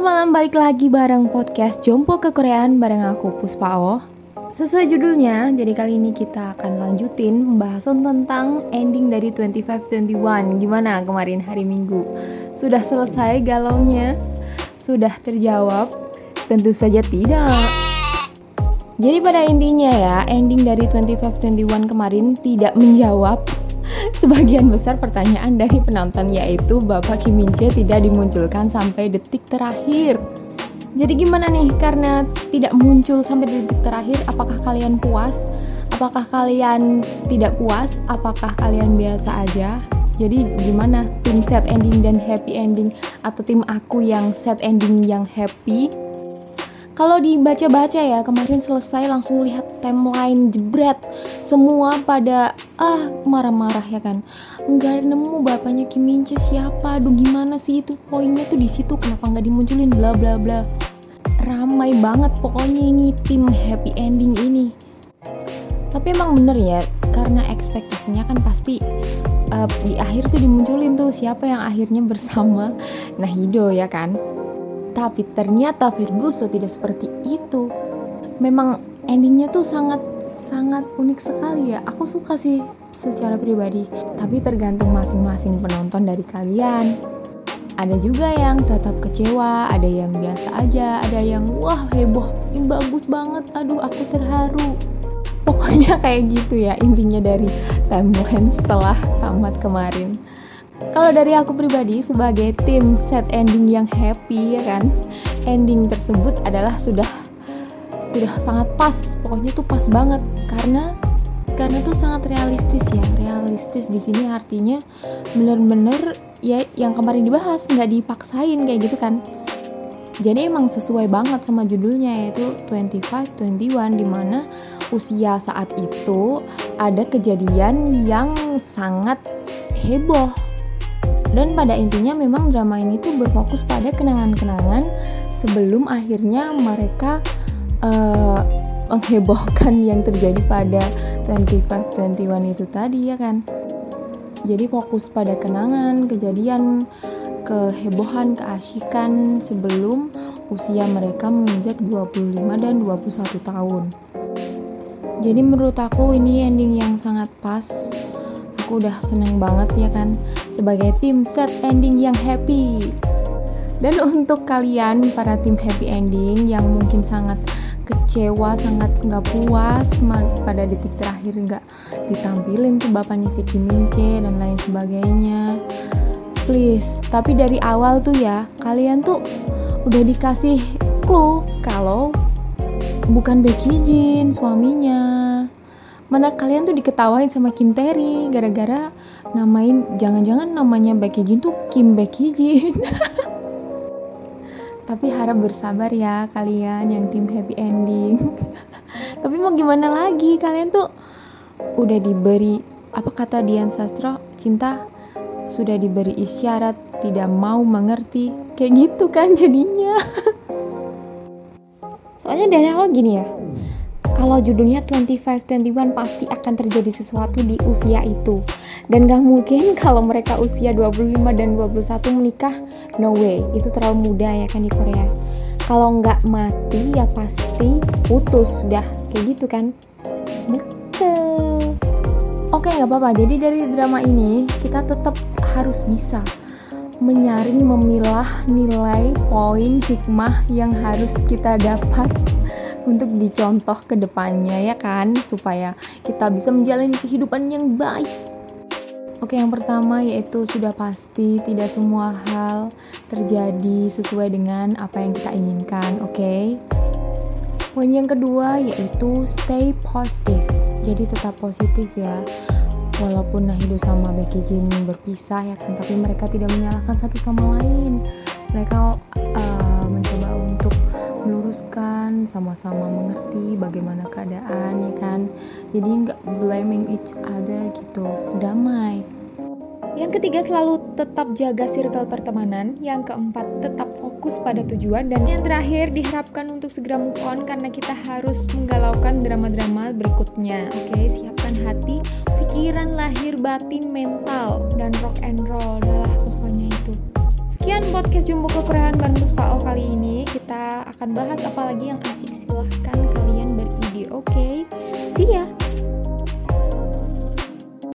Selamat malam, balik lagi bareng podcast Jompo Kekoreaan bareng aku Puspa O. Sesuai judulnya, jadi kali ini kita akan lanjutin pembahasan tentang ending dari 2521. Gimana kemarin hari Minggu? Sudah selesai galaunya? Sudah terjawab? Tentu saja tidak. Jadi pada intinya ya, ending dari 2521 kemarin tidak menjawab sebagian besar pertanyaan dari penonton yaitu Bapak Kim Min Jae tidak dimunculkan sampai detik terakhir. Jadi gimana nih karena tidak muncul sampai detik terakhir apakah kalian puas? Apakah kalian tidak puas? Apakah kalian biasa aja? Jadi gimana tim set ending dan happy ending atau tim aku yang set ending yang happy? Kalau dibaca-baca ya kemarin selesai langsung lihat timeline jebret semua pada ah marah-marah ya kan. Nggak nemu bapaknya Kim Min siapa. Aduh gimana sih itu? Poinnya tuh di situ kenapa nggak dimunculin? Bla bla bla. Ramai banget pokoknya ini tim happy ending ini. Tapi emang bener ya karena ekspektasinya kan pasti uh, di akhir tuh dimunculin tuh siapa yang akhirnya bersama Nahido ya kan. Tapi ternyata Ferguson tidak seperti itu. Memang endingnya tuh sangat sangat unik sekali ya. Aku suka sih secara pribadi. Tapi tergantung masing-masing penonton dari kalian. Ada juga yang tetap kecewa, ada yang biasa aja, ada yang wah heboh, ini bagus banget, aduh aku terharu. Pokoknya kayak gitu ya intinya dari timeline setelah tamat kemarin kalau dari aku pribadi sebagai tim set ending yang happy ya kan ending tersebut adalah sudah sudah sangat pas. Pokoknya tuh pas banget. Karena karena tuh sangat realistis ya. Realistis di sini artinya bener-bener ya yang kemarin dibahas nggak dipaksain kayak gitu kan. Jadi emang sesuai banget sama judulnya yaitu 25 21 di mana usia saat itu ada kejadian yang sangat heboh. Dan pada intinya memang drama ini tuh berfokus pada kenangan-kenangan sebelum akhirnya mereka uh, menghebohkan yang terjadi pada 25-21 itu tadi ya kan? Jadi fokus pada kenangan, kejadian, kehebohan, keasikan sebelum usia mereka menginjak 25 dan 21 tahun. Jadi menurut aku ini ending yang sangat pas. Aku udah seneng banget ya kan? Sebagai tim set ending yang happy. Dan untuk kalian para tim happy ending yang mungkin sangat kecewa, sangat nggak puas pada detik terakhir nggak ditampilin tuh bapaknya si Kim Min dan lain sebagainya. Please, tapi dari awal tuh ya kalian tuh udah dikasih clue kalau bukan Becky Jin suaminya mana kalian tuh diketawain sama Kim Terry gara-gara namain jangan-jangan namanya Becky Jin tuh Kim Becky Jin tapi harap bersabar ya kalian yang tim happy ending. Tapi mau gimana lagi? Kalian tuh udah diberi apa kata Dian Sastro? Cinta sudah diberi isyarat tidak mau mengerti. Kayak gitu kan jadinya. Soalnya dari awal gini ya kalau judulnya 25-21 pasti akan terjadi sesuatu di usia itu. Dan gak mungkin kalau mereka usia 25 dan 21 menikah no way. Itu terlalu muda ya kan di Korea kalau nggak mati ya pasti putus. Sudah kayak gitu kan. Betul. Oke nggak apa-apa. Jadi dari drama ini kita tetap harus bisa menyaring memilah nilai poin hikmah yang harus kita dapat untuk dicontoh ke depannya ya kan? Supaya kita bisa menjalani kehidupan yang baik Oke, yang pertama yaitu sudah pasti tidak semua hal terjadi sesuai dengan apa yang kita inginkan, oke? Poin yang kedua yaitu stay positive. Jadi tetap positif ya. Walaupun Nahido sama Becky Jin berpisah ya kan, tapi mereka tidak menyalahkan satu sama lain. Mereka uh, mencoba untuk meluruskan sama-sama mengerti bagaimana keadaan ya kan? Jadi nggak blaming each other gitu damai. Yang ketiga selalu tetap jaga circle pertemanan. Yang keempat tetap fokus pada tujuan. Dan yang terakhir diharapkan untuk segera move on Karena kita harus menggalaukan drama-drama berikutnya. Oke siapkan hati, pikiran, lahir, batin, mental Dan rock and roll adalah pokoknya itu. Sekian podcast Jumbo Kekoreaan bareng Puspa kali ini. Kita akan bahas apa